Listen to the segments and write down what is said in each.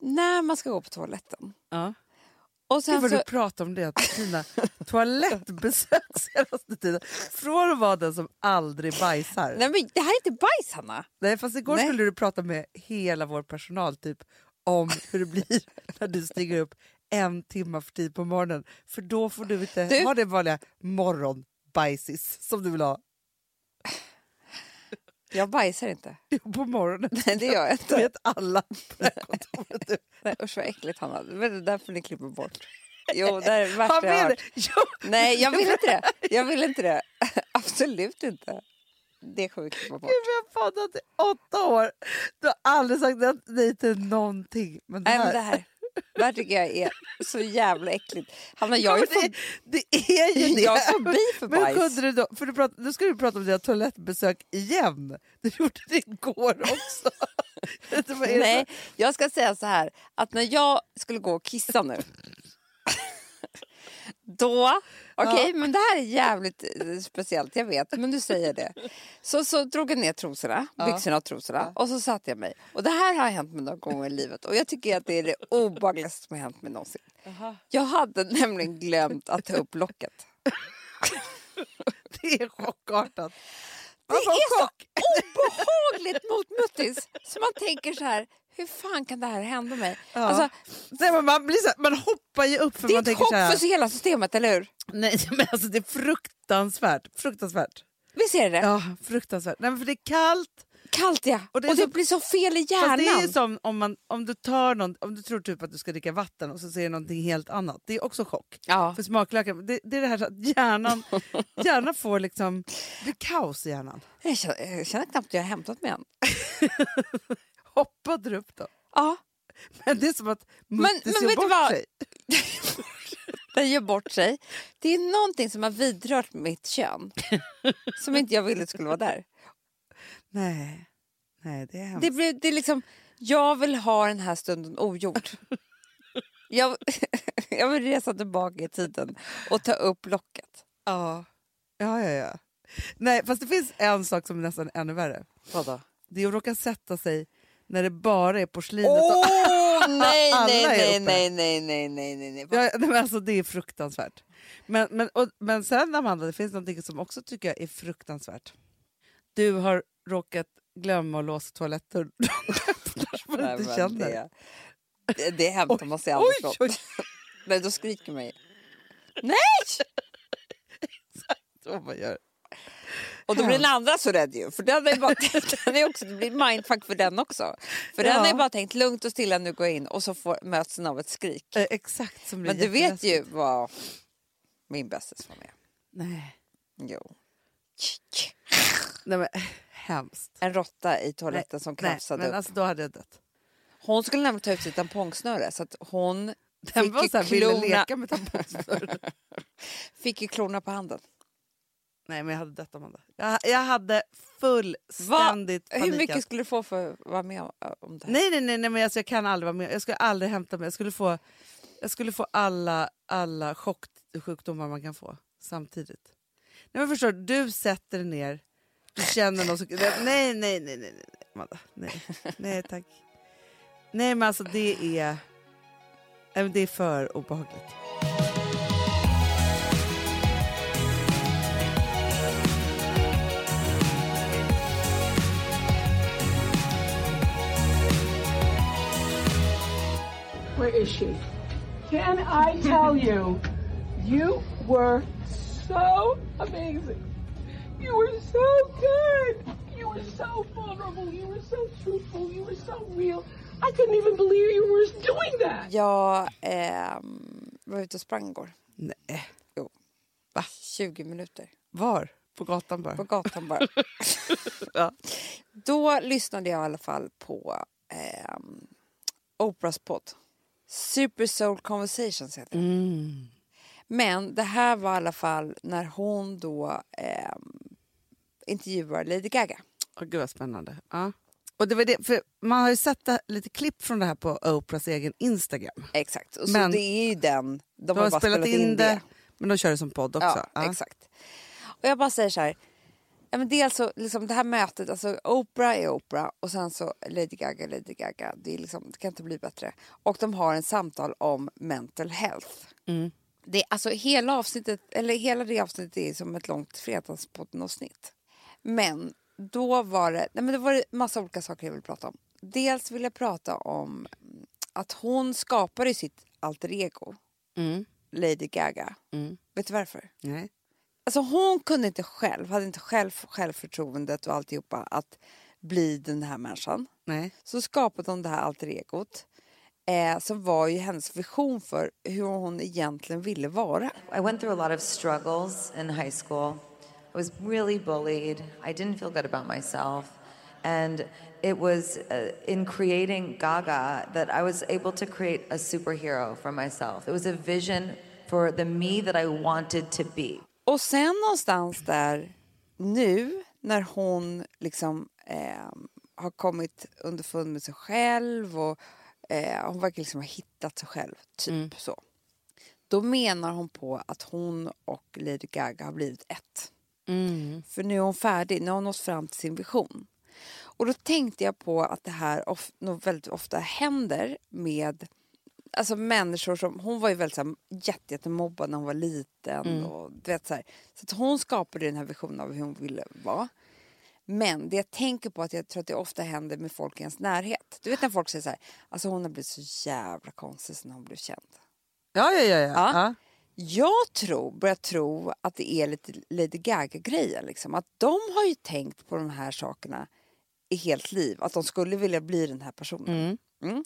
när man ska gå på toaletten. Ja. Och Gud sen vad så, du pratar om det, dina toalettbesök senaste tiden. Från att vara den som aldrig bajsar. nej men det här är inte bajs Hanna. Nej, fast igår Nej. skulle du prata med hela vår personal typ om hur det blir när du stiger upp en timme för tid på morgonen. För då får du inte Du- ha det vanliga morgonbajsis som du vill ha Jag bajsar inte. på morgonen. Nej det gör jag Det inte. vet alla på det här kontoret. Nej, usch vad äckligt Hanna. Det är därför ni klipper bort. Jo det är det värsta jag har hört. jo, Nej jag vill inte det. Jag vill inte det. Absolut inte. Det kommer vi klippa bort. Gud, vi har poddat i åtta år. Du har aldrig sagt nej till någonting. Men det Nej men här, det här. Det här tycker jag är så jävla äckligt. Hanna jag Ja, är men ju det, det är ju det. Jag är fobi för Men bajs. kunde du då? För du prat, nu ska du prata om dina toalettbesök igen. Du gjorde det igår också. Nej, för- jag ska säga så här att när jag skulle gå och kissa nu. Då, okej men det här är jävligt eh, speciellt, jag vet, men du säger det. Så, så drog jag ner trosorna, byxorna och trosorna och så satte jag mig. Och det här har hänt mig några gånger i livet och jag tycker att det är det obehagligaste som har hänt mig någonsin. Jag hade nämligen glömt att ta upp locket. Det är chockartat. Det är så obehagligt mot muttis så man tänker så här, hur fan kan det här hända mig? Ja. Alltså, Nej, men man, blir så här, man hoppar ju upp för det är man ett här. för hela systemet, eller hur? Nej, men alltså det är fruktansvärt. Fruktansvärt. Visst är det det? Ja, fruktansvärt. Nej, men för det är kallt. Kallt ja. Och Och det, det är så- blir så fel i hjärnan. det är som om, man, om du tar någon, om du tror typ att du ska dricka vatten och så ser du någonting helt annat. Det är också chock. Ja. För smaklökar, det, det är det här så att hjärnan, hjärnan får liksom, det blir kaos i hjärnan. Jag, känner, jag känner knappt att jag har hämtat mig än. Hoppade du upp då? Ja, Men det är som att Men- men gör bort vad? sig. den gör bort sig. Det är någonting som har vidrört mitt kön. som inte jag ville skulle vara där. Nej, nej det är hemskt. Det blir, det är liksom, jag vill ha den här stunden ogjord. jag, jag vill resa tillbaka i tiden och ta upp locket. Ja. ja, ja, ja. Nej, fast det finns en sak som är nästan ännu värre. Vadå? Det är att råka sätta sig när det bara är porslinet. Åh och nej, alla nej, är uppe. nej, nej, nej, nej, nej, nej. Ja, men alltså, det är fruktansvärt. Men, men, och, men sen Amanda, det finns något som också tycker jag är fruktansvärt. Du har råkat glömma att låsa toaletten. man Nej, inte men känner. det, det, det hämtar man sig aldrig oj. Nej, då skriker man ju. Nej! Så man gör. Och då blir den andra så rädd ju. För den är, bara, den är också, det blir mindfuck för den också. För den Ja. är bara tänkt lugnt och stilla nu går jag in och så får, möts den av ett skrik. Eh, exakt som blir Men du vet ju vad min bästis var med. Nej. Jo. Nej men hemskt. En råtta i toaletten som Nej, krafsade men upp. alltså då hade jag dött. Hon skulle nämligen ta ut sitt tampongsnöre så att hon Den fick, var så här, ville klorna, leka med tampongsnören. fick ju klorna på handen. Nej men jag hade dött Amanda. Jag, jag hade fullständigt Hur panikat. mycket skulle du få för att vara med om, om det här? Nej, nej, nej, nej men alltså, jag kan aldrig vara med. Jag skulle aldrig hämta mig. Jag skulle få, jag skulle få alla, alla chocksjukdomar man kan få samtidigt. Nej, men förstår, du, du sätter dig ner, du känner någon som... Nej, nej, nej, nej, nej, Amanda. Nej, nej tack. Nej, men alltså det är... Det är för obehagligt. Where is she? Can I tell you, you were so amazing. You were so good. You were so vulnerable. You were so truthful. You were so real. I couldn't even believe you were doing that. Jag ehm, var ute och sprang igår. Nej. Jo. Va? 20 minuter. Var? På gatan bara? På gatan bara. Ja. Då lyssnade jag i alla fall på ehm, Oprahs podd. Super Soul Conversations heter den. Mm. Men det här var i alla fall när hon då ehm, intervjuar Lady Gaga. Åh, gud vad spännande. Ja. Och det var det, för man har ju sett det, lite klipp från det här på Oprahs egen Instagram. Exakt. Och så Men- det är ju den. De, De har har bara spelat in det, men de kör det som podd också. Ja, exakt. Och jag bara säger så här. Ja, men dels så, liksom det här mötet, alltså Oprah är Oprah och sen så Lady Gaga, Lady Gaga. Det, är liksom, det kan inte bli bättre. Och de har en samtal om mental health. Det, alltså hela avsnittet, eller hela det avsnittet är som ett långt fredagspodden-avsnitt. Men då var det, nej men det var det massa olika saker jag vill prata om. Dels vill jag prata om att hon skapade sitt alter ego, Lady Gaga. Vet du varför? Nej. Alltså hon kunde inte själv, hade inte själv självförtroendet och alltihopa att bli den här människan. Nej. Så skapade hon det här alter egot eh, som var ju hennes vision för hur hon egentligen ville vara. I went through a lot of struggles in high school. I was really bullied. I didn't feel good about myself. And it was uh, in creating Gaga that I was able to create a superhero for myself. It was a vision for the me that I wanted to be. Och sen någonstans där nu när hon liksom eh, har kommit underfund med sig själv och eh, hon verkar liksom ha hittat sig själv, typ så. Då menar hon på att hon och Lady Gaga har blivit ett. För nu är hon färdig, nu har hon nått fram till sin vision. Och då tänkte jag på att det här of, nog väldigt ofta händer med alltså människor som, hon var ju väldigt så här, jätte, jättemobbad när hon var liten. Och, du vet, så här, så att hon skapade den här visionen av hur hon ville vara. Men det jag tänker på att jag tror att det ofta händer med folk i ens närhet. Du vet när folk säger så här, alltså hon har blivit så jävla konstig sen hon blev känd. Ja, ja, ja. ja. Ja. ja. Jag tror, börjar tro att det är lite Lady Gaga-grejer. Liksom. Att de har ju tänkt på de här sakerna i helt liv. Att de skulle vilja bli den här personen. Mm.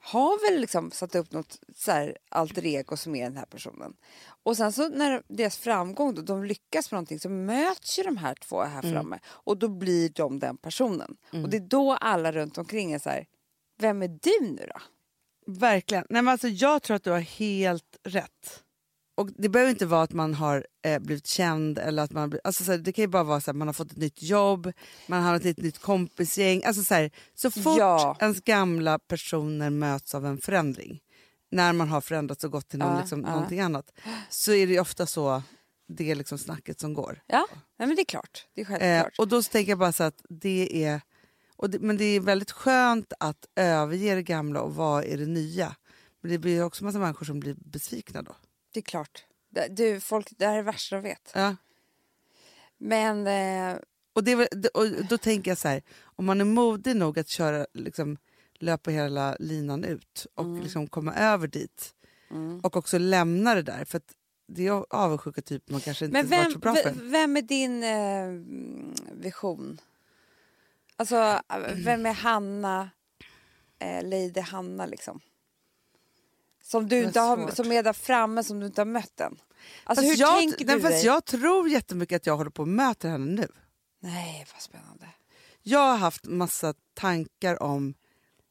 Har väl liksom satt upp något så här alter ego som är den här personen. Och sen så när deras framgång, då, de lyckas med någonting så möts ju de här två här framme. Och då blir de den personen. Och det är då alla runt omkring är så här, vem är du nu då? Verkligen. Nej, men alltså, jag tror att du har helt rätt. Och Det behöver inte vara att man har eh, blivit känd. eller att man alltså, så här, Det kan ju bara vara så att man har fått ett nytt jobb, man har ett nytt kompisgäng. Alltså, så, här, så fort Ja. ens gamla personer möts av en förändring, när man har förändrats och gått till någon, Ja, liksom, ja. någonting annat, så är det ofta så det är liksom snacket som går. Ja, men det är klart. Det är Eh, självklart. och då tänker jag bara så att det är... Det, men det är väldigt skönt att överge det gamla och vara i det nya. Men det blir också massa människor som blir besvikna då. Det är klart. Du, folk, det här är det värsta de vet. Ja. Men eh, Och, det, och då tänker jag så här, om man är modig nog att köra, liksom, löpa hela linan ut och Mm. liksom komma över dit och också lämna det där. För det är avundsjuka typer man kanske inte Men varit vem, så bra för. vem är din eh, mm, vision? Alltså, vem är Hanna, eh, Lady Hanna liksom? Som du inte har, som är där framme som du inte har mött än. Alltså Fast hur jag, tänker nej, du fast dig? jag tror jättemycket att jag håller på att möta henne nu. Nej, vad spännande. Jag har haft massa tankar om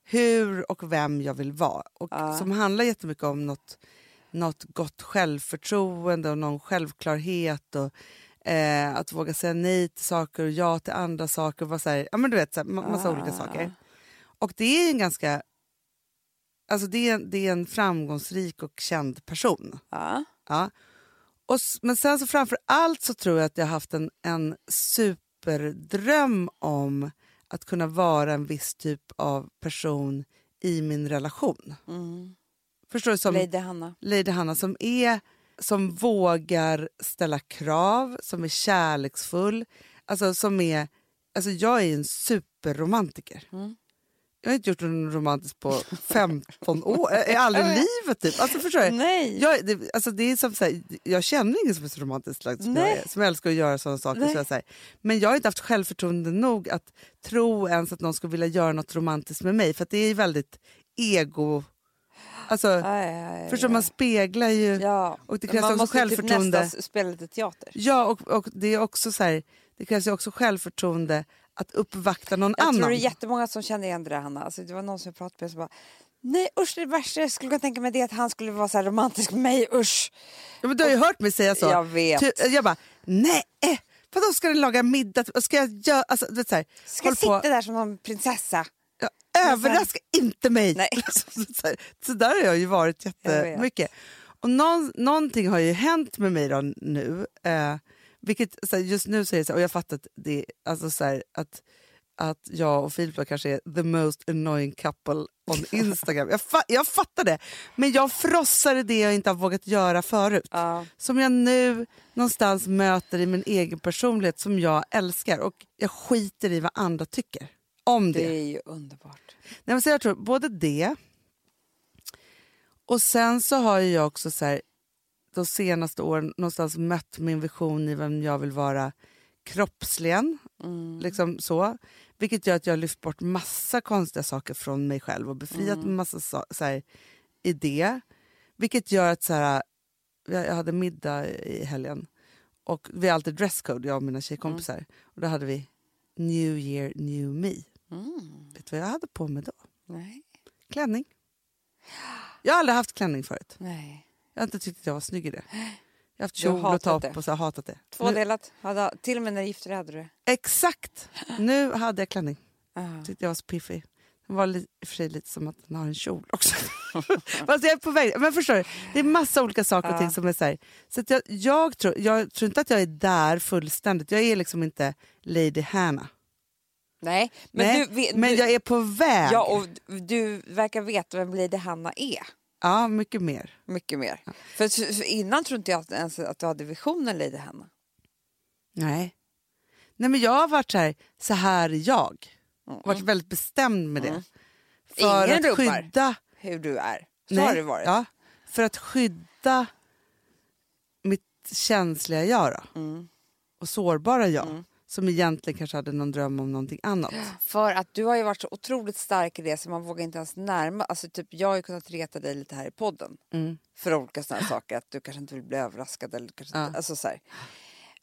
hur och vem jag vill vara. Och Som handlar jättemycket om något, något gott självförtroende och någon självklarhet. Och, eh, att våga säga nej till saker och ja till andra saker. Och vara så här, ja, men du vet, så här, ma- massa olika saker. Och det är en ganska... Alltså det är, det är en framgångsrik och känd person. Ja. Ja. Och, men sen så framför allt så tror jag att jag har haft en, en superdröm om att kunna vara en viss typ av person i min relation. Förstår du? Som Mm. Lady Hanna. Lady Hanna som är som vågar ställa krav, som är kärleksfull. Alltså som är, alltså jag är en superromantiker. Mm. Jag har inte gjort något romantiskt på 15 år, aldrig i livet typ. Alltså förstår du? Nej. Jag, det, alltså det är som så här, jag känner ingen som är så romantisk lagd som jag är, som älskar att göra sådana saker. Nej. Så jag, så här. Men jag har inte haft självförtroende nog att tro ens att någon skulle vilja göra något romantiskt med mig. För det är väldigt ego... Alltså, Aj, aj, aj, förstår, man speglar ju... Ja. Och det krävs man också måste typ självförtroende. nästan spela lite teater. Ja, och, och det, är också så här, det krävs ju också självförtroende att uppvakta någon Jag annan. tror det är jättemånga som känner igen det där Hanna. Alltså, det var någon som jag pratade med som bara Nej usch det värsta jag skulle kunna tänka mig det är att han skulle vara så här romantisk med mig, usch. Ja, men du har ju hört mig säga så. Jag vet. Ty- Jag bara, nej! Vadå ska du laga middag? Ska jag göra... Alltså, du vet, så här, Ska jag sitta på. där som någon prinsessa? Ja, överraska inte mig! Nej. så, här, så där har jag ju varit Jag vet. jättemycket. Och någon, någonting har ju hänt med mig då nu. Eh, Vilket, så här, just nu är det så här, och jag fattar att, det, alltså så här, att, att jag och Filip då kanske är the most annoying couple on Instagram. jag, fa jag fattar det, men jag frossar i det jag inte har vågat göra förut. Ja. Som jag nu någonstans möter i min egen personlighet som jag älskar och jag skiter i vad andra tycker om det. Det är ju underbart. Nej, men så jag tror både det och sen så har jag också så här, de senaste åren någonstans mött min vision i vem jag vill vara kroppsligen. Liksom så. Vilket gör att jag har lyft bort massa konstiga saker från mig själv och befriat mig massa så, så här, i det. Vilket gör att så här, jag hade middag i helgen och vi har alltid dresscode, jag och mina tjejkompisar. Och då hade vi New year, new me. Vet du vad jag hade på mig då? Nej. Klänning. Jag har aldrig haft klänning förut. Nej. Jag har inte tyckt att jag var snygg i det. Jag har haft kjol och topp och så har jag hatat det. Tvådelat. Hade, till och med när du gifte dig hade du det. exakt! Nu hade jag klänning. Ah. Tyckte jag var så piffig. Den var i och för sig lite som att den har en kjol också. Fast jag är på väg. Men förstår du, det är massa olika saker och Ja. ting som är så här. Så jag, jag, tror, jag tror inte att jag är där fullständigt. Jag är liksom inte Lady Hannah. Nej, men, Nej, du, vet- men du, jag är på väg. Ja, och du verkar veta vem Lady Hanna är. Ja, mycket mer. Mycket mer. För, för innan tror inte jag att, ens att du hade visionen Lady Hanna. Nej. Nej men jag har varit så här, så här är jag. Mm. Varit väldigt bestämd med det. För Ingen att skydda... Hur du är. Så Nej, har det varit. Ja, för att skydda mitt känsliga jag då. Mm. Och sårbara jag. Som egentligen kanske hade någon dröm om någonting annat. För att du har ju varit så otroligt stark i det så man vågar inte ens närma alltså typ Jag har ju kunnat reta dig lite här i podden. Mm. För olika sådana saker. Att du kanske inte vill bli överraskad. Eller kanske, Ja. inte- alltså så här.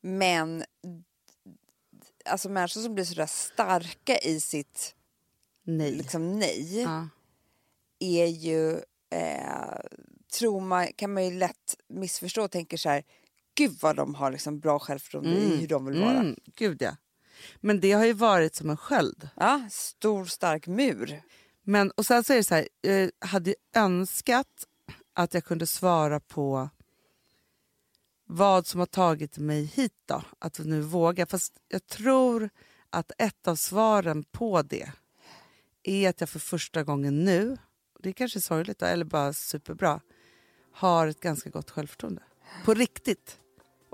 Men alltså människor som blir sådär starka i sitt Nej. liksom, nej. Ja. är ju, eh, tror man, kan man ju lätt missförstå och tänker så här, gud vad de har liksom bra självförtroende i hur de vill vara. Mm, gud ja. Men det har ju varit som en sköld. Ja, stor stark mur. Men, och sen så är det så här, jag hade ju önskat att jag kunde svara på vad som har tagit mig hit då, att nu våga. Fast jag tror att ett av svaren på det är att jag för första gången nu, det är kanske sorgligt då, eller bara superbra, har ett ganska gott självförtroende. På riktigt.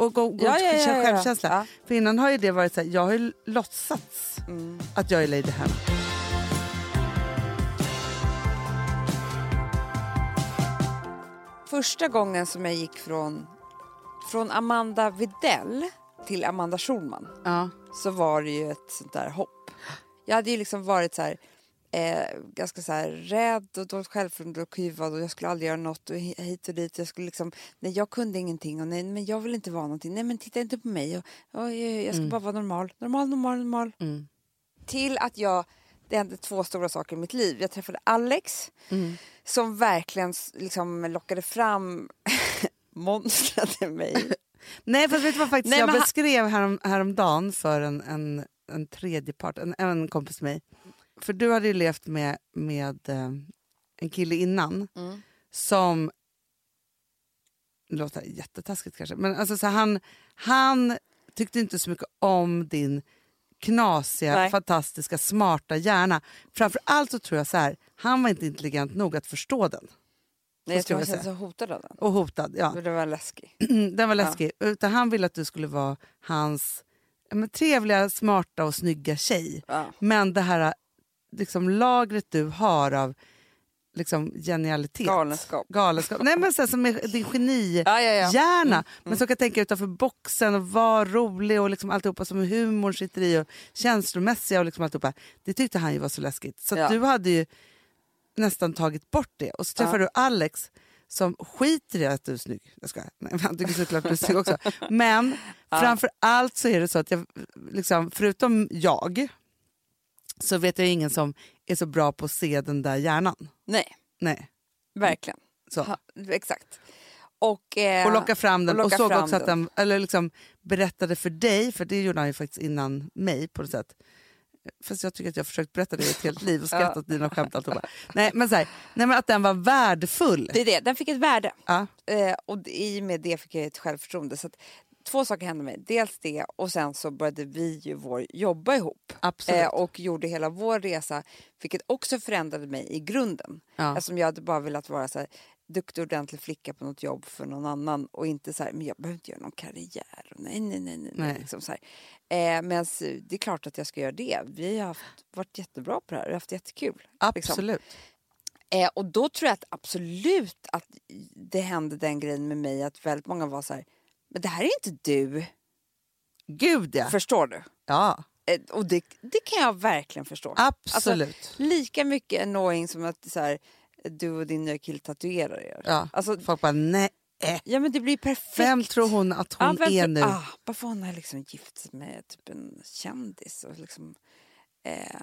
Och god, god Ja, ja, ja, självkänsla. För innan har ju det varit så här, jag har ju låtsats Mm. att jag är Lady Hannah. Första gången som jag gick från, från Amanda Videll till Amanda Schulman så var det ju ett sånt där hopp. Jag hade ju liksom varit så här, eh, ganska så rädd och dåligt självförtroende och kuvad och jag skulle aldrig göra något och hi- hit och dit. Jag skulle liksom, nej jag kunde ingenting och nej men jag vill inte vara någonting. Nej men titta inte på mig och, och jag, ska bara vara normal, normal, normal, normal. Mm. Till att jag, det hände två stora saker i mitt liv. Jag träffade Alex Mm. som verkligen liksom lockade fram monstret i mig. Nej, fast vet du vad faktiskt Nej, jag beskrev härom, häromdagen för en, en, en tredje part, en, en kompis med mig. För du hade ju levt med, med eh, en kille innan Mm. som, det låter jättetaskigt kanske, men alltså så han, han tyckte inte så mycket om din knasiga, Nej. fantastiska, smarta hjärna. Framför allt så tror jag så här, han var inte intelligent nog att förstå den. Nej, jag tror jag kände så hotad av den. Och hotad, ja. För Det var läskig. Den var läskig. Utan han ville att du skulle vara hans ja, men, trevliga, smarta och snygga tjej. Ja. Men det här liksom, lagret du har av liksom, genialitet. Galenskap. Galenskap. Nej, men så här, som är din genihjärna. Ja, ja, ja. Men som kan tänka utanför boxen och vara rolig och liksom alltihopa som humorn sitter i och känslomässiga och liksom alltihopa. Det tyckte han ju var så läskigt. Så du hade ju nästan tagit bort det. Och så träffar du Alex som skiter i att du är snygg. Jag skojar. Nej, han tycker såklart du är snygg också. Men framför allt så är det så att jag, liksom, förutom jag, så vet jag ingen som är så bra på att se den där hjärnan. Nej, Nej. verkligen. Så. Ha, exakt. Och, eh, Och locka fram den och och, såg också att den, eller liksom berättade för dig, för det gjorde han ju faktiskt innan mig på något sätt. Fast jag tycker att jag försökt berätta det i ett helt liv och skrattat åt dina skämt. Alltihopa. Nej, men så här, nej men att den var värdefull. Det är det, den fick ett värde. Ja. Eh, och i och med det fick jag ett självförtroende. Så två saker hände mig. Dels det och sen så började vi ju vår jobba ihop. Absolut. Eh, och gjorde hela vår resa, vilket också förändrade mig i grunden. Ja. Eftersom jag hade bara velat vara så här, duktig ordentlig flicka på något jobb för någon annan och inte så här, men jag behöver inte göra någon karriär. Nej, nej, nej. nej, Nej. Liksom så här. Eh, men det är klart att jag ska göra det. Vi har haft, varit jättebra på det här och haft jättekul. liksom. Absolut. Eh, och då tror jag att absolut att det hände den grejen med mig att väldigt många var så här, men det här är inte du. Gud ja. Förstår du? ja. Eh, och det, det kan jag verkligen förstå. Absolut. Alltså, lika mycket annoying som att så här, du och din nya kille tatuerar er. ja. Alltså, Folk bara nej. ja men det blir perfekt. Vem tror hon att hon Ja, är nu? Ah, varför hon har liksom gift sig med typ en kändis. Och liksom, eh,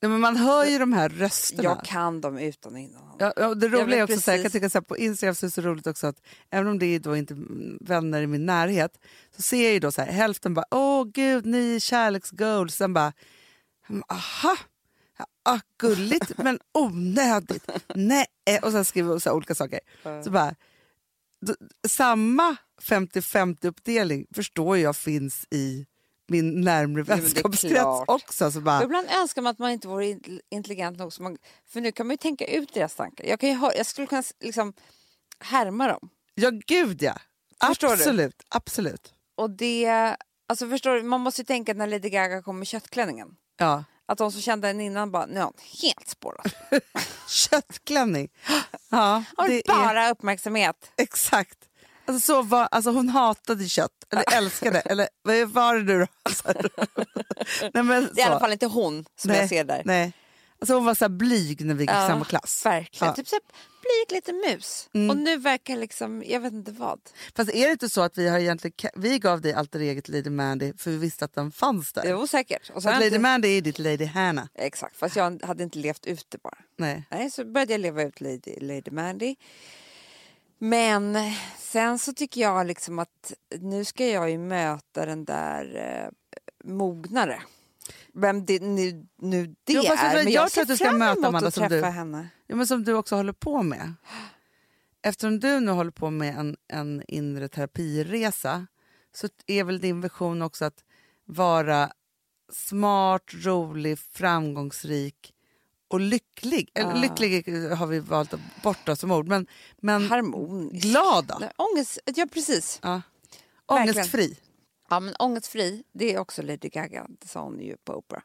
Ja, men man hör ju de här rösterna. jag kan dem utan och innan. Ja, ja, det roliga är också så här, jag kan precis. tycka så här, på Instagram så är det så roligt också att även om det är då inte vänner i min närhet så ser jag ju då så här, hälften bara åh gud ni är kärleksgoals, sen bara aha, ah, gulligt men onödigt, nej och sen skriver så här olika saker. Så bara, då, samma 50-50 uppdelning förstår jag finns i min närmre vänskapskrets också. Så bara, Ibland önskar man att man inte vore in- intelligent nog. Så man, för nu kan man ju tänka ut deras tankar. Jag, kan höra, jag skulle kunna liksom härma dem. ja gud ja, Förstår du? absolut, absolut. Och det, alltså förstår du, man måste ju tänka när Lady Gaga kom med köttklänningen. Ja. Att de som kände henne innan bara, nu är hon helt spårad. Köttklänning. Ja, det vill är bara uppmärksamhet. exakt. Alltså, så var, alltså hon hatade kött, eller älskade, eller vad var det nu? Alltså, nej, men Det är i alla så. fall inte hon som nej, jag ser där. Nej. Alltså, hon var så blyg när vi gick i Ja, samma klass. Verkligen. Ja. Mm. Typ så här, blyg liten mus. Och nu verkar liksom, jag vet inte vad. Fast är det inte så att vi har egentligen, vi gav dig alter eget Lady Mandy för vi visste att den fanns där? Det var osäkert. Och så Så Lady inte, Mandy är ditt Lady Hannah. exakt, fast jag hade inte levt ut det bara. Nej. Nej, så började jag leva ut Lady, Lady Mandy. Men sen så tycker jag liksom att nu ska jag ju möta den där eh, mognare. Vem det nu, nu det Jo, är. jag Men tror jag att ser du ska möta Amanda att som du. henne. Ja, men som du också håller på med. Eftersom du nu håller på med en, en inre terapiresa så är väl din vision också att vara smart, rolig, framgångsrik och lycklig. Eller, Ah. Lycklig har vi valt att borta som ord, men, men Harmonisk. glad då? Nej, Ångest, ja precis. Ja. Ångestfri. Ja, men ångestfri, det är också Lady Gaga, det sa hon ju på Oprah.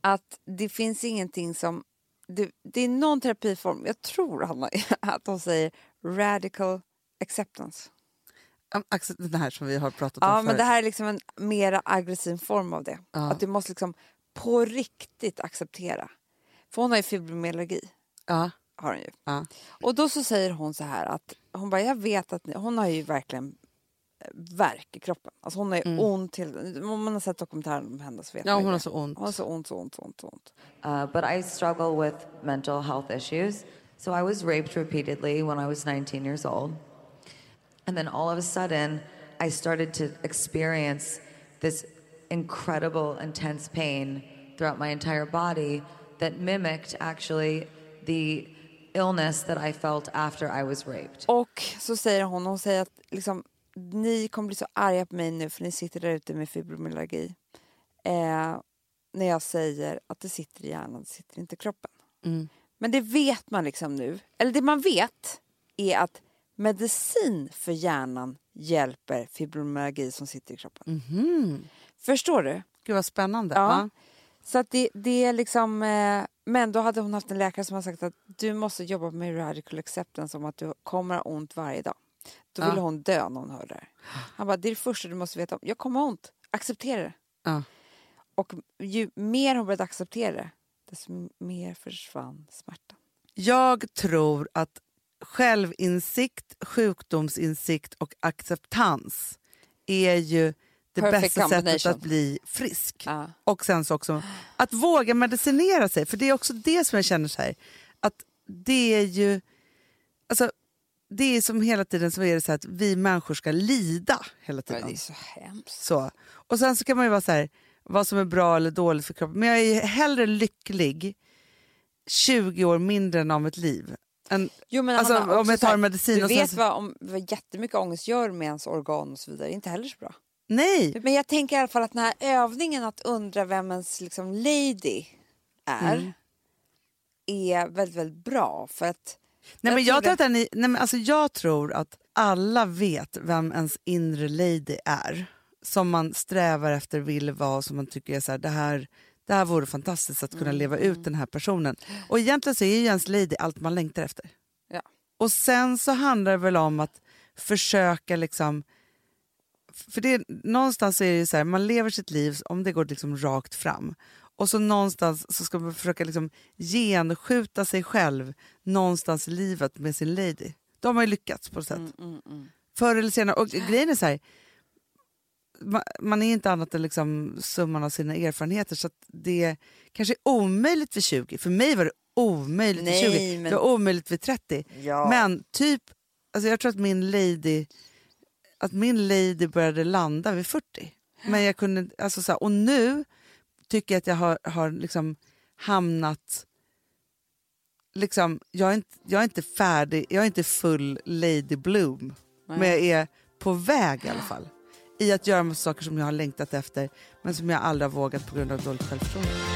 Att det finns ingenting som... Det, det är någon terapiform, jag tror Hanna, att de säger radical acceptance. Den här som vi har pratat om Ja, förut. men det här är liksom en mera aggressiv form av det. Ja. Att du måste liksom på riktigt acceptera. För hon har ju fibromyalgi. ja, Har hon ju. ja. Och då så säger hon så här att hon bara, jag vet att ni, hon har ju verkligen eh, värk i kroppen. Alltså hon har ju ont till, om man har sett dokumentären om henne så vet Mm. ja, man hon har så ont. Hon har så ont, så ont, så ont, så ont. Uh, but I struggle with mental health issues. So I was raped repeatedly when I was 19 years old. And then all of a sudden, I started to experience this incredible, intense pain throughout my entire body that mimicked actually the illness that I felt after I was raped. Och så säger hon, hon säger att liksom, ni kommer bli så arga på mig nu för ni sitter där ute med fibromyalgi. Eh, när jag säger att det sitter i hjärnan, det sitter inte i kroppen. Mm. Men det vet man liksom nu. Eller det man vet är att medicin för hjärnan hjälper fibromyalgi som sitter i kroppen. Mhm. Förstår du? Gud vad spännande. Ja. Så att det, det är liksom... Eh, men då hade hon haft en läkare som har sagt att du måste jobba med radical acceptance om att du kommer ha ont varje dag. Då Ja. ville hon dö när hon hörde det. Han bara, det är det första du måste veta om. Jag kommer ha ont. Acceptera det. Ja. Och ju mer hon började acceptera det, desto mer försvann smärtan. Jag tror att självinsikt, sjukdomsinsikt och acceptans är ju det Perfect bästa sättet att bli frisk. Ja. Och sen så också att våga medicinera sig, för det är också det som jag känner så här, att det är ju, alltså det är som hela tiden så är det så att vi människor ska lida hela Ja, tiden. det är så hemskt. Så. Och sen så kan man ju vara så här, vad som är bra eller dåligt för kroppen. Men jag är hellre lycklig 20 år mindre än av mitt liv en Jo, men Alltså, Hanna, om jag tar medicin Du och vet så- vad, om, vad jättemycket ångest gör med ens organ och så vidare. Inte heller så bra. Nej! Men jag tänker i alla fall att den här övningen att undra vem ens liksom lady är. Mm. Är väldigt, väldigt bra. För att Nej, men jag, tror att den är, nej, men alltså jag tror att alla vet vem ens inre lady är. Som man strävar efter, vill vara, som man tycker är så här, det här, det här vore fantastiskt att kunna leva ut den här personen. Och egentligen så är ju ens lady allt man längtar efter. Ja. Och sen så handlar det väl om att försöka liksom... För det, någonstans är det ju så här, man lever sitt liv om det går liksom rakt fram. Och så någonstans så ska man försöka liksom genskjuta sig själv någonstans i livet med sin lady. Då har ju lyckats på något sätt. mm, Förr eller senare. Och grejen är så här, ma- man är inte annat än liksom summan av sina erfarenheter så att det kanske är omöjligt vid 20. För mig var det omöjligt Nej, vid 20. men- Det var omöjligt vid 30. Ja. Men typ, alltså jag tror att min lady att min lady började landa vid 40. Men jag kunde, alltså så här, och nu tycker jag att jag har, har liksom hamnat... Liksom, jag, är inte, jag är inte färdig, jag är inte full lady bloom. Nej. Men jag är på väg i alla fall. I att göra saker som jag har längtat efter men som jag aldrig har vågat på grund av dåligt självförtroende.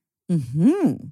Mm-hmm.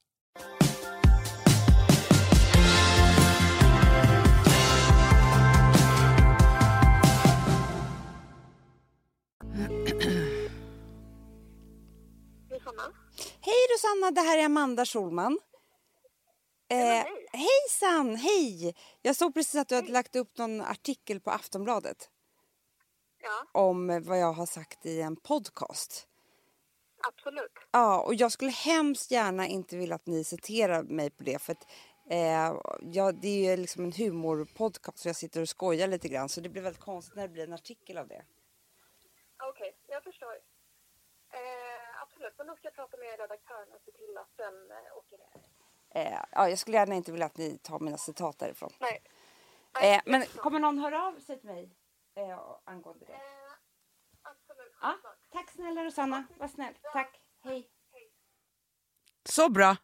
Hej Rosanna, det här är Amanda Schulman. Eh, hejsan, hej! Jag såg precis att du hade lagt upp någon artikel på Aftonbladet. Om eh, vad jag har sagt i en podcast. Absolut. Ja, och jag skulle hemskt gärna inte vilja att ni citerar mig på det för att eh, ja, det är ju liksom en humorpodcast så jag sitter och skojar lite grann så det blir väldigt konstigt när det blir en artikel av det. Okej, jag förstår. Eh, absolut, men då ska jag prata med redaktören och se till att den eh, åker ner. Eh, ja, jag skulle gärna inte vilja att ni tar mina citat därifrån. Nej. Eh, men kommer någon höra av sig till mig eh, angående det? Eh, absolut, Ja, självklart. tack snälla Rosanna, vad snäll. Tack, hej. Så bra!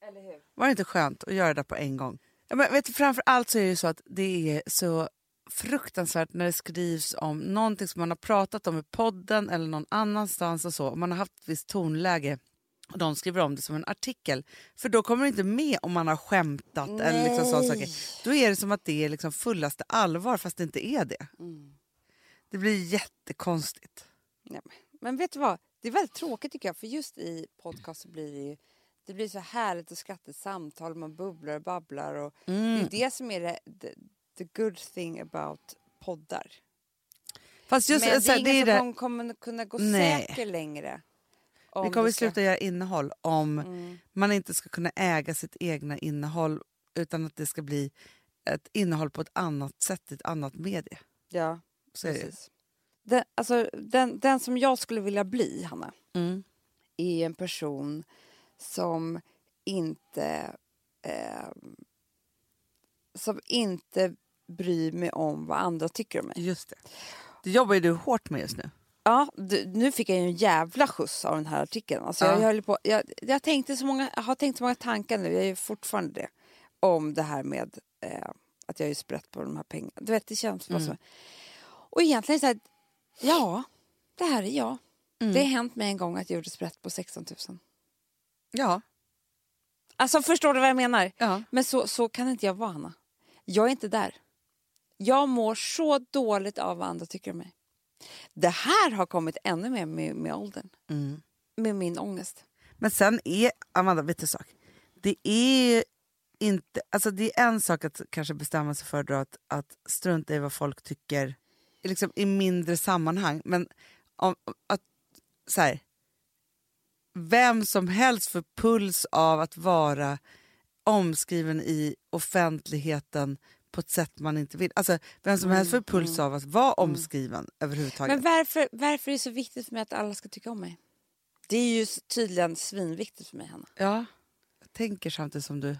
Eller hur? Var det inte skönt att göra det på en gång? Ja, men vet du, framför allt så är det ju så att det är så fruktansvärt när det skrivs om någonting som man har pratat om i podden eller någon annanstans och så. Och man har haft ett visst tonläge och de skriver om det som en artikel. För då kommer det inte med om man har skämtat eller liksom sådana saker. Då är det som att det är liksom fullaste allvar fast det inte är det. Det blir jättekonstigt. Nej, men- vet du vad? Det är väldigt tråkigt tycker jag för just i podcast så blir det ju det blir så härligt och skrattigt samtal, man bubblar och babblar och det är ju det som är det, the, the good thing about poddar. Fast just Men här, det är ingen det, som kommer kunna gå Nej. säker längre. vi om kommer det ska- sluta göra innehåll om Mm. man inte ska kunna äga sitt egna innehåll utan att det ska bli ett innehåll på ett annat sätt, i ett annat medie. Ja, Så det. precis. Den, alltså, den, den som jag skulle vilja bli, Hanna, Mm. är en person som inte eh, som inte bryr mig om vad andra tycker om mig. Just det. Det jobbar ju du hårt med just nu. Ja, du, nu fick jag ju en jävla skjuts av den här artikeln. Alltså jag, Ja. höll på, jag, jag, tänkte så många, jag har tänkt så många tankar nu, jag är ju fortfarande det, om det här med eh, att jag är sprätt på de här pengarna. Du vet, det känns bara så. Och egentligen så här, ja, det här är jag. Det har hänt mig en gång att jag gjorde sprätt på 16 000. Ja. Alltså förstår du vad jag menar? ja. Men så, så kan inte jag vara, Hanna. Jag är inte där. Jag mår så dåligt av vad andra tycker om mig. Det här har kommit ännu mer med, med åldern. Mm. Med min ångest. Men sen är, Amanda, vet du en sak? Det är inte, alltså det är en sak att kanske bestämma sig för då att, att strunta i vad folk tycker liksom i mindre sammanhang. Men om, att, så här, vem som helst får puls av att vara omskriven i offentligheten på ett sätt man inte vill. Alltså, vem som helst får puls av att vara omskriven överhuvudtaget. Men varför, varför är det så viktigt för mig att alla ska tycka om mig? Det är ju tydligen svinviktigt för mig, Hanna. Ja, jag tänker samtidigt som du...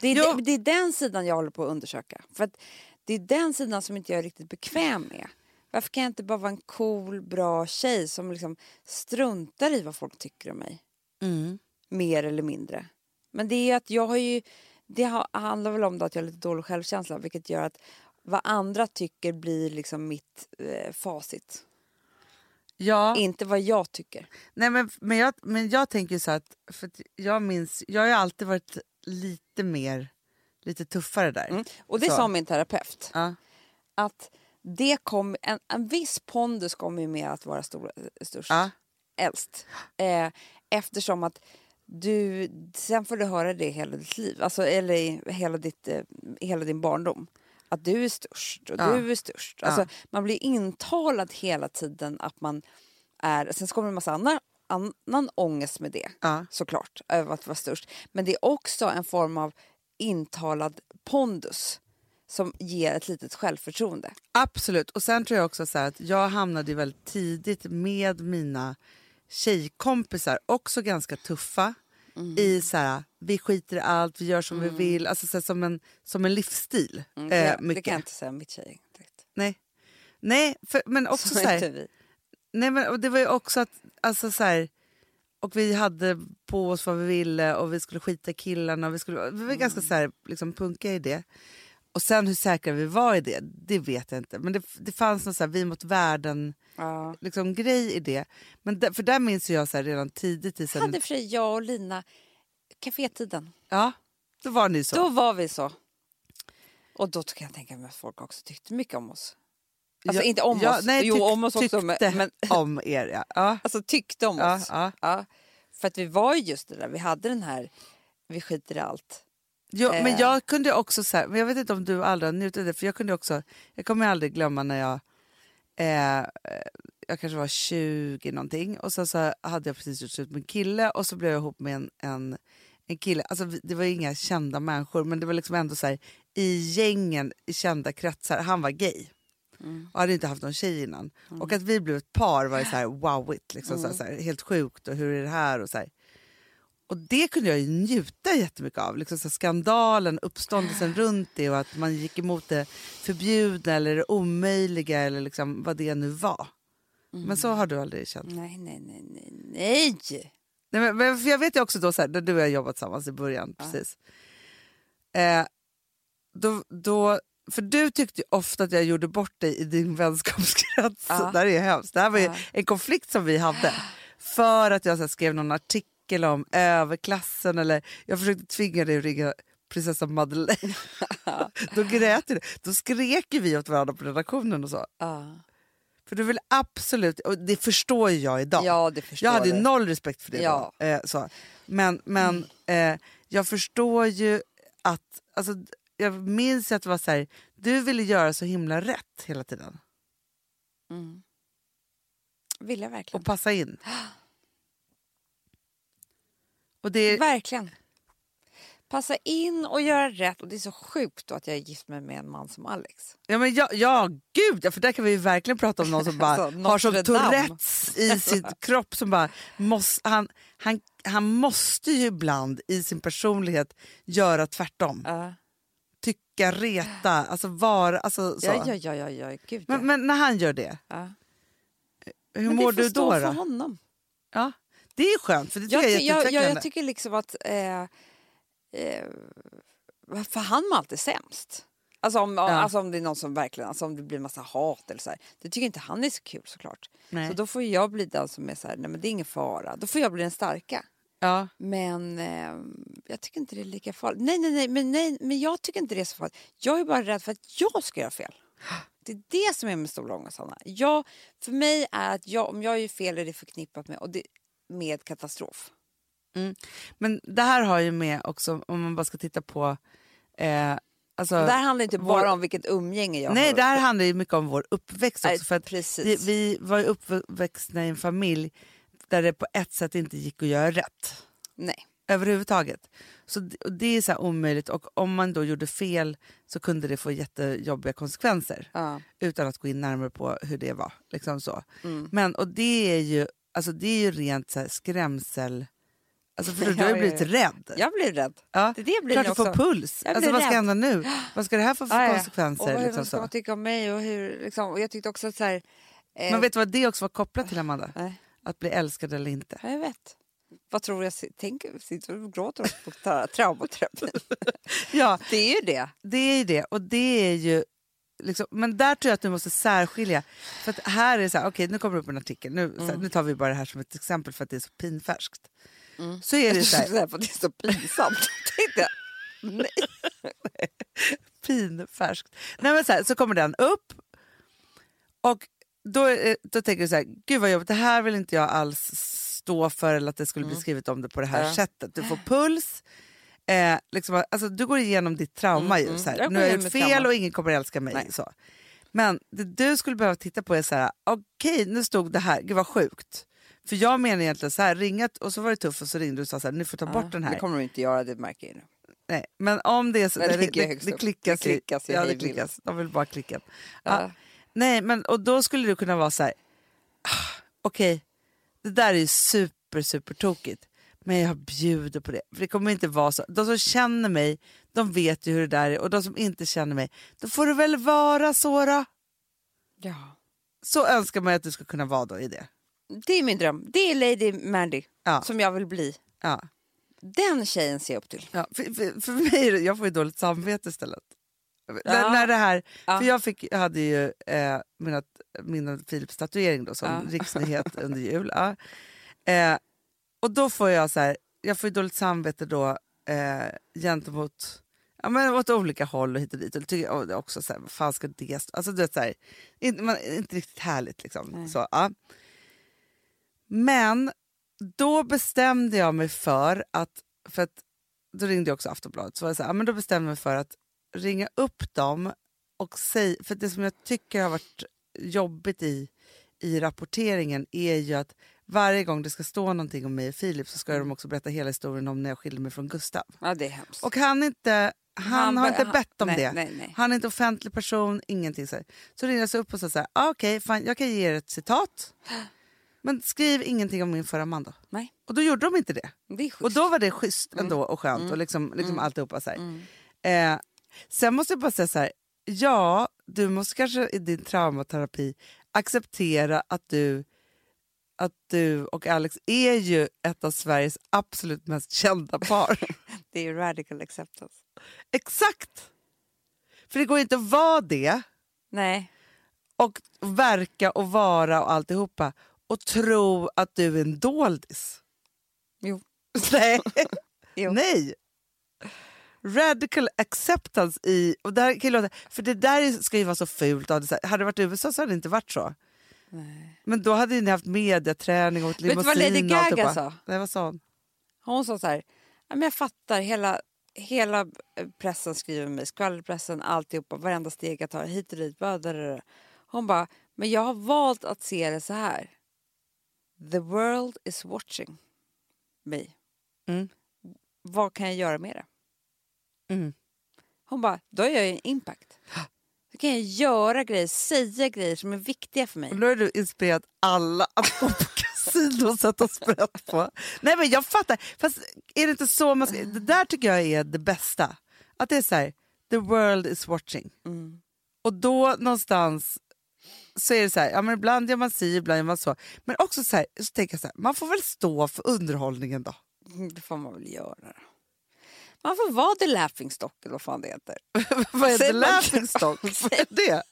Det är, det, det är den sidan jag håller på att undersöka. För att det är den sidan som inte jag är riktigt bekväm med. Varför kan jag inte bara vara en cool, bra tjej som liksom struntar i vad folk tycker om mig? Mm. Mer eller mindre. Men det är ju att jag har ju... Det ha- handlar väl om att jag har lite dålig självkänsla vilket gör att vad andra tycker blir liksom mitt eh, facit. Ja. Inte vad jag tycker. Nej, men, men, jag, men jag tänker så att, för att jag minns, jag har alltid varit lite mer, lite tuffare där. Mm. Och det Så. sa min terapeut. Ja. Att det kom, en, en viss pondus kommer ju med att vara stor, störst. Ja. äldst. Eh, eftersom att du, sen får du höra det hela ditt liv, alltså, eller hela, ditt, eh, hela din barndom. Att du är störst och Ja. du är störst. Ja. Alltså, man blir intalad hela tiden att man, är, sen kommer det en massa annan, annan ångest med det Ja. såklart, över att vara störst. Men det är också en form av intalad pondus som ger ett litet självförtroende. Absolut. Och sen tror jag också så att jag hamnade väldigt tidigt med mina tjejkompisar, också ganska tuffa, Mm. i så här, vi skiter i allt, vi gör som vi vill, alltså så här, som, en, som en livsstil. Mm, eh, det, det mycket. kan jag inte säga om mitt tjej. Nej. Nej, för, men också Så så är här. Nej, men det var ju också att, alltså så här, och vi hade på oss vad vi ville och vi skulle skita i killarna. Och vi, skulle, vi var ganska så här, liksom punkiga i det. Och sen hur säkra vi var i det, det vet jag inte. Men det, det fanns någon så här, vi mot världen Ja. liksom, grej i det. Men där, för där minns jag så här, redan tidigt i sen, Hade för sig jag och Lina kafétiden. Ja, då var ni så. Då var vi så. Och då kan jag tänka mig att folk också tyckte mycket om oss. Alltså Ja, inte om ja, oss, nej, jo om oss också. tyckte Men, men om er, ja. ja. alltså tyckte om oss. För att vi var ju just det där, vi hade den här, vi skiter i allt. Jo, men Eh. jag kunde också, så här, men jag vet inte om du aldrig har njutit av det, för jag kunde också, jag kommer aldrig glömma när jag, eh, jag kanske var 20 någonting och så, så hade jag precis gjort slut med en kille och så blev jag ihop med en, en, en kille, alltså det var inga kända människor men det var liksom ändå så här, i gängen, i kända kretsar, han var gay. Och hade inte haft någon tjej innan. Och att vi blev ett par var ju så här wowigt, liksom, här, så här, helt sjukt och hur är det här och så här. Och det kunde jag ju njuta jättemycket av. Liksom så skandalen, uppståndelsen runt det och att man gick emot det förbjudna eller det omöjliga eller liksom vad det nu var. Men så har du aldrig känt? Nej, nej, nej, nej, nej. Nej, men, men, jag vet ju också då, så här, när du och jag jobbat tillsammans i början. Precis. Eh, då, då, för du tyckte ofta att jag gjorde bort dig i din vänskapskrets. Ja. Det här är hemskt. Det här var Ja. en konflikt som vi hade. För att jag så här, skrev någon artikel om överklassen eller jag försökte tvinga dig att ringa prinsessa Madeleine. då grät du. Då skrek vi åt varandra på redaktionen och så. Ja, För du vill absolut, och det förstår ju jag idag. ja det förstår Jag hade du. noll respekt för det Ja. då. Eh, så. Men, men eh, jag förstår ju att... Alltså, jag minns att det var så här, du ville göra så himla rätt hela tiden. Mm. Vill jag verkligen. Och passa in. Och det, Verkligen. Passa in och göra rätt. Och det är så sjukt då att jag är gift med, med en man som Alex. ja, men ja, ja, gud ja, för där kan vi verkligen prata om någon som bara Alltså, har som. Tourettes i sin kropp. Som bara måste, han, han, han måste ju ibland i sin personlighet göra tvärtom. Ja, Tycka, reta, alltså vara... Alltså, så. ja, ja, ja, ja, ja. Gud, ja. Men, men när han gör det, ja. hur Men mår det får du stå då? för då? honom. Ja, det är skönt, för det tycker Jag, jag, är ty- jag, jag, jätteutvecklande. tycker liksom att... Eh, eh, för han var alltid sämst. Alltså om, alltså om det är någon som verkligen, alltså om det blir massa hat eller så här. Det tycker inte han är så kul såklart. Nej. Så då får jag bli den som är så här, nej men det är ingen fara. Då får jag bli den starka. ja. Men eh, jag tycker inte det är lika farligt. Nej, nej, nej, men, nej, men jag tycker inte det är så farligt. Jag är bara rädd för att jag ska göra fel. Det är det som är min stora ångest, Hanna. Jag, för mig är att jag, om jag gör fel är det förknippat med, och det, med katastrof. Men det här har ju med också, om man bara ska titta på... Eh, alltså, det här handlar inte bara vår- om vilket umgänge jag nej, har. det här handlar ju mycket om vår uppväxt Nej, också. För vi, vi var ju uppväxta i en familj där det på ett sätt inte gick att göra rätt. Nej. överhuvudtaget. Så det, det är så här omöjligt och om man då gjorde fel så kunde det få jättejobbiga konsekvenser Ja. utan att gå in närmare på hur det var. Liksom så. Mm. Men, och det är ju, alltså det är ju rent så här skrämsel... Alltså för du har ju blivit rädd. Jag blir rädd. Ja, Det det blir Klart du får puls. Jag Alltså, vad ska rädd. hända nu? Vad ska det här få för ja. konsekvenser? Och vad, liksom ska man tycka om mig? Och hur, liksom, och jag tyckte också att så här... Eh, Men vet du vad det också var kopplat till Amanda? nej, Att bli älskad eller inte. jag vet. Vad tror du jag tänker? Sitter och gråter på tra- traumaterapin? Ja, Det är ju det. Det är ju det. Och det är ju liksom, men där tror jag att du måste särskilja. För att här är så här, okej nu kommer det upp en artikel, nu, Mm. här, nu tar vi bara det här som ett exempel för att det är så pinfärskt. Så är det så här, För att det är så pinsamt. Tänkte jag. Nej. pinfärskt. Nej, men så, här, så kommer den upp och då, är- då tänker du så här, gud vad jobbigt, det här vill inte jag alls stå för eller att det skulle bli skrivet om det på det här Mm. Sättet. Du får puls. Eh, liksom, alltså, du går igenom ditt trauma ju. Så här. Jag Nu har jag gjort fel trauma. och ingen kommer älska mig. Nej. Så. Men det du skulle behöva titta på är så här, okej nu stod det här, gud vad sjukt. För jag menar egentligen så här, ringat och så var det tufft och så ringde du och sa så här, nu får ta bort den här. Det kommer de inte göra, det märker jag nu. Nej, men om det är så, det det, det, klickas, Det klickas i, ja, det klickas. De vill bara klicka. Ja. Ja. Nej, men och då skulle du kunna vara så här, ah, okej, det där är ju super, super tokigt. Men jag bjuder på det. För det kommer inte vara så. De som känner mig, de vet ju hur det där är. Och de som inte känner mig, då får det väl vara så då. Ja. Så önskar man att du ska kunna vara då i det. Det är min dröm. Det är Lady Mandy Ja. som jag vill bli. Ja. Den tjejen ser jag upp till. Ja, för, för, för mig, jag får ju dåligt samvete istället. När, när det här. För jag, fick, jag hade ju eh, mina, min Philips tatuering då, som riksnyhet under jul. Eh, och då får jag så här, jag får ju dåligt samvete då eh, gentemot Ja, men åt olika håll och hit och dit. Och tycker jag också så här, vad fan ska det stå? Alltså du vet så här, inte, man, inte riktigt härligt liksom. Så, ja. Men då bestämde jag mig för att, för att då ringde jag också Aftonbladet, så var det så här, ja, men då bestämde jag mig för att ringa upp dem och säga, för det som jag tycker har varit jobbigt i, i rapporteringen är ju att varje gång det ska stå någonting om mig och Filip så ska de också berätta hela historien om när jag skilde mig från Gustav. Ja, det är hemskt. Och han, inte, han, Han har inte han- bett om nej, det. nej, nej. Han är inte offentlig person, ingenting. Så, här. så ringde jag så upp och här, ah, okej, fan, jag kan ge er ett citat. Men skriv ingenting om min förra man då. Nej, Och då gjorde de inte det. det. Och då var det schysst ändå och skönt och liksom, liksom alltihopa så här. Eh, sen måste jag bara säga så här, ja, du måste kanske i din traumaterapi acceptera att du, att du och Alex är ju ett av Sveriges absolut mest kända par. Det är ju radical acceptance. Exakt! För det går inte att vara det Nej, och verka och vara och alltihopa och tro att du är en doldis. jo. Nej. Jo. Nej. Radical acceptance i... Och det här kan låta, för det där ska ju vara så fult. Hade det varit i USA så hade det inte varit så. Men då hade ni haft mediaträning och åt Vet du vad limousin Lady Gaga sa? Nej, vad sa hon? Hon sa så här, "Ja, men jag fattar, hela, hela eh, pressen skriver mig, skvallerpressen, alltihopa, varenda steg jag tar, hit och dit. Där." Hon bara, men jag har valt att se det så här. The world is watching me. Mm. Vad kan jag göra med det? Mm. Hon bara, då har jag en impact. Då kan jag göra grejer, säga grejer som är viktiga för mig. Och då har du inspirerat alla att gå på kasino och sätta sprätt på. Nej men jag fattar. Fast är det inte så man ska, Det där tycker jag är det bästa. Att det är så här, the world is watching. Mm. Och då någonstans så är det så här, ja men ibland gör man si, ibland gör man så. Men också så här, så tänker jag så här, man får väl stå för underhållningen då. Mm, Det får man väl göra. Man får vara the laughing stock eller vad fan det heter. Vad är man- laughingstock? Vad är det?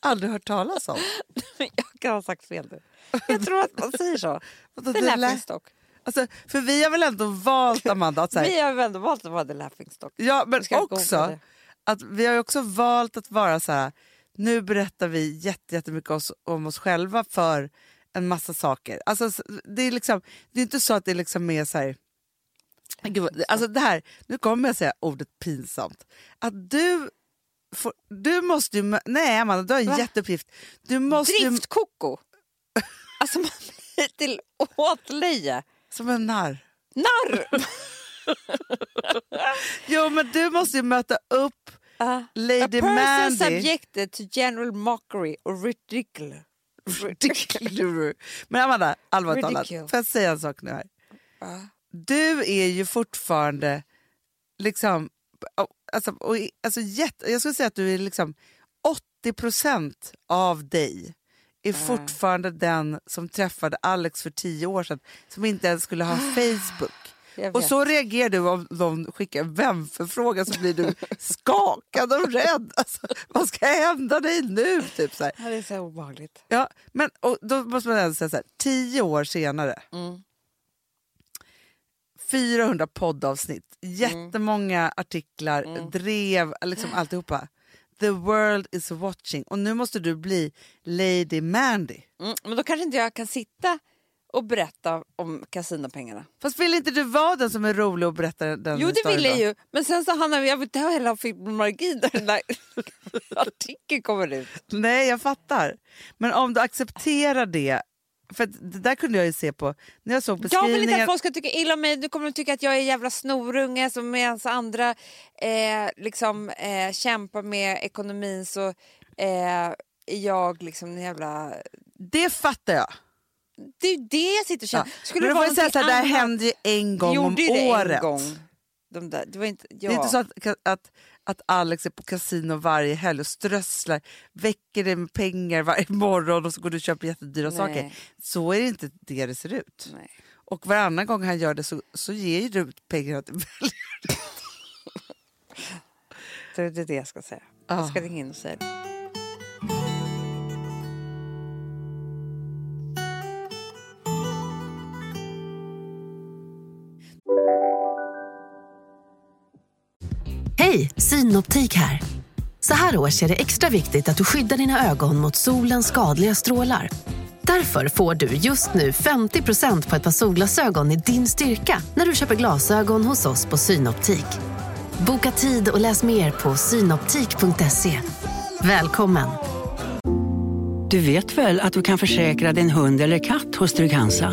Aldrig hört talas om. Jag kan ha sagt fel nu. Jag tror att man säger så. The the la- laughing stock. Alltså, för vi har väl ändå valt Amanda att så här, Vi har väl ändå valt att vara the laughing stock. Ja, men också att vi har också valt att vara så här. Nu berättar vi jätte- jättemycket oss, om oss själva för en massa saker. Alltså, det, är liksom, det är inte så att det liksom är så här... Gud, alltså det här, nu kommer jag säga ordet pinsamt. Att du, får, du måste ju... Nej Amanda, du har en Va? jätteuppgift. Du måste Driftkoko. Alltså man blir till åtlöje. som en narr. Narr! Jo men du måste ju möta upp Uh, Lady a person Mandy. subjected to general mockery or ridicule. Men Amanda, allvarligt talat, Ridicule. får jag säga en sak nu här? Ja. Du är ju fortfarande liksom, alltså, och, alltså jätte, jag skulle säga att du är liksom 80% av dig är fortfarande den som träffade Alex för tio år sedan som inte ens skulle ha Facebook. Och så reagerar du om de skickar en vänförfrågan så blir du skakad och rädd. Alltså, vad ska hända dig nu? Typ så här. Det är så obehagligt. Ja, men och då måste man ändå säga så här, tio år senare. Mm. 400 poddavsnitt, jättemånga artiklar, Mm. drev, liksom alltihopa. The world is watching och nu måste du bli Lady Mandy. Mm, men då kanske inte jag kan sitta och berätta om kasinopengarna. Fast vill inte du vara den som är rolig och berättar den Jo, det då? jag ju. Men sen så hamnade vi... Jag vill inte ha hela fibromyalgi där den där artikeln kommer ut. Nej, jag fattar. Men om du accepterar det, för det där kunde jag ju se på när jag såg Jag vill inte beskrivningen. att folk ska tycka illa om mig. Nu kommer de tycka att jag är en jävla snorunge som medan andra eh, liksom, eh, kämpar med ekonomin så eh, är jag liksom en jävla... Det fattar jag. Det är ju det jag sitter och känner. Ja. Skulle Men det vara säga så här, det här händer ju en gång om året. en gång. De där, det inte... Ja. Det är inte så att, att, att Alex är på kasino varje helg och strösslar, väcker dig med pengar varje morgon och så går du och köper jättedyra Nej. saker. Så är det inte det det ser ut. Nej. Och varannan gång han gör det så, så ger ju du ut pengar till väljare. Det är det jag ska säga. Jag ska ringa in och säga det. Hej, Synoptik här. Så här års är det extra viktigt att du skyddar dina ögon mot solens skadliga strålar. Därför får du just nu 50% på ett par solglasögon i din styrka när du köper glasögon hos oss på Synoptik. Boka tid och läs mer på synoptik.se. Välkommen! Du vet väl att du kan försäkra din hund eller katt hos Trygg-Hansa?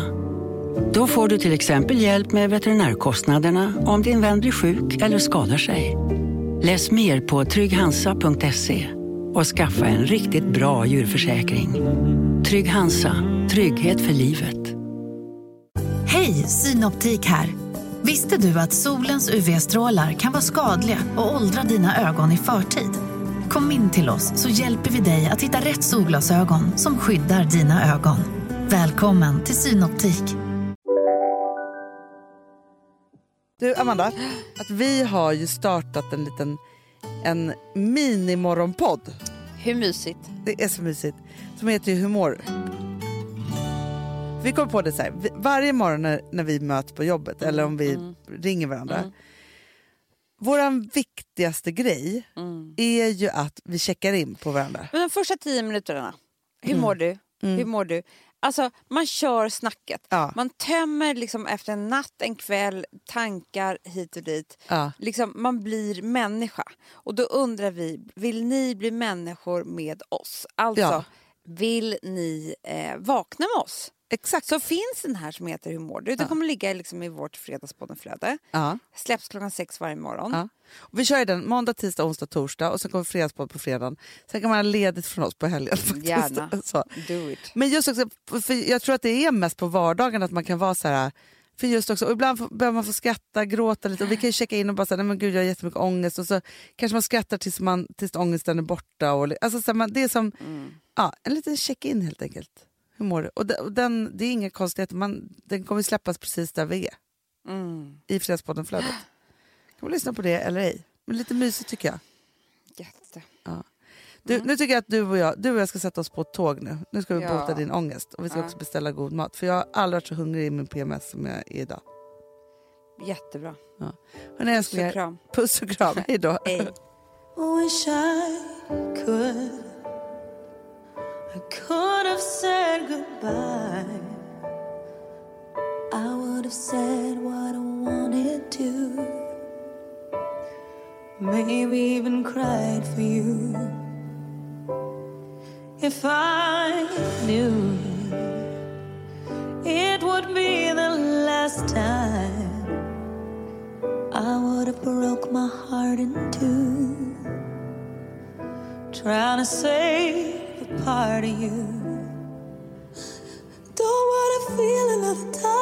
Då får du till exempel hjälp med veterinärkostnaderna om din vän blir sjuk eller skadar sig. Läs mer på trygghansa.se och skaffa en riktigt bra djurförsäkring. Trygg Hansa, trygghet för livet. Hej, Synoptik här. Visste du att solens UV-strålar kan vara skadliga och åldra dina ögon i förtid? Kom in till oss så hjälper vi dig att hitta rätt solglasögon som skyddar dina ögon. Välkommen till Synoptik. Du Amanda, att vi har ju startat en liten en minimorgonpodd. Hur mysigt? Det är så mysigt. Som heter ju Humor. Vi kommer på det så här, varje morgon när, när vi möts på jobbet eller om vi ringer varandra. Vår viktigaste grej är ju att vi checkar in på varandra. Men de första tio minuterna, hur Mm. mår du? Hur mår du? Alltså, man kör snacket. Ja. Man tömmer liksom efter en natt, en kväll, tankar hit och dit. Ja. Liksom, man blir människa. Och då undrar vi, vill ni bli människor med oss? Alltså, Ja. Vill ni eh, vakna med oss? Exakt. Så finns den här som heter Hur mår du? Den kommer ligga liksom i vårt fredagspoddenflöde. Ja. Släpps klockan sex varje morgon. Ja. Och vi kör den måndag, tisdag, onsdag, torsdag och sen kommer fredagspodd på fredagen. Sen kan man ha ledigt från oss på helgen. faktiskt. Gärna. Så. Do it. Men just också, för jag tror att det är mest på vardagen att man kan vara så här. För just också, och ibland behöver man få skratta, gråta lite och vi kan ju checka in och bara säga nej men gud jag har jättemycket ångest och så kanske man skrattar tills, man, tills ångesten är borta. Och, alltså, så man, det är som ja, en liten check-in helt enkelt. Hur mår du? Och, de, och den, det är inga konstigheter, man, den kommer släppas precis där vi är. Mm. I Fredagspodden-flödet. Kan man lyssna på det eller ej? Men lite mysigt tycker jag. Jätte. Du, Nu tycker jag att du och, jag, du och jag ska sätta oss på ett tåg nu. Nu ska vi Ja. bota din ångest och vi ska Ja. också beställa god mat. För jag har aldrig varit så hungrig i min PMS som jag är idag. Jättebra. Hörni, Puss älsklingar, och kram. puss och kram. Hej då. Hej. I could. Have said goodbye. I would have said what I wanted to. Maybe even cried for you. If I knew it would be the last time, I would have broke my heart in two trying to save part of you. Don't wanna feel another touch.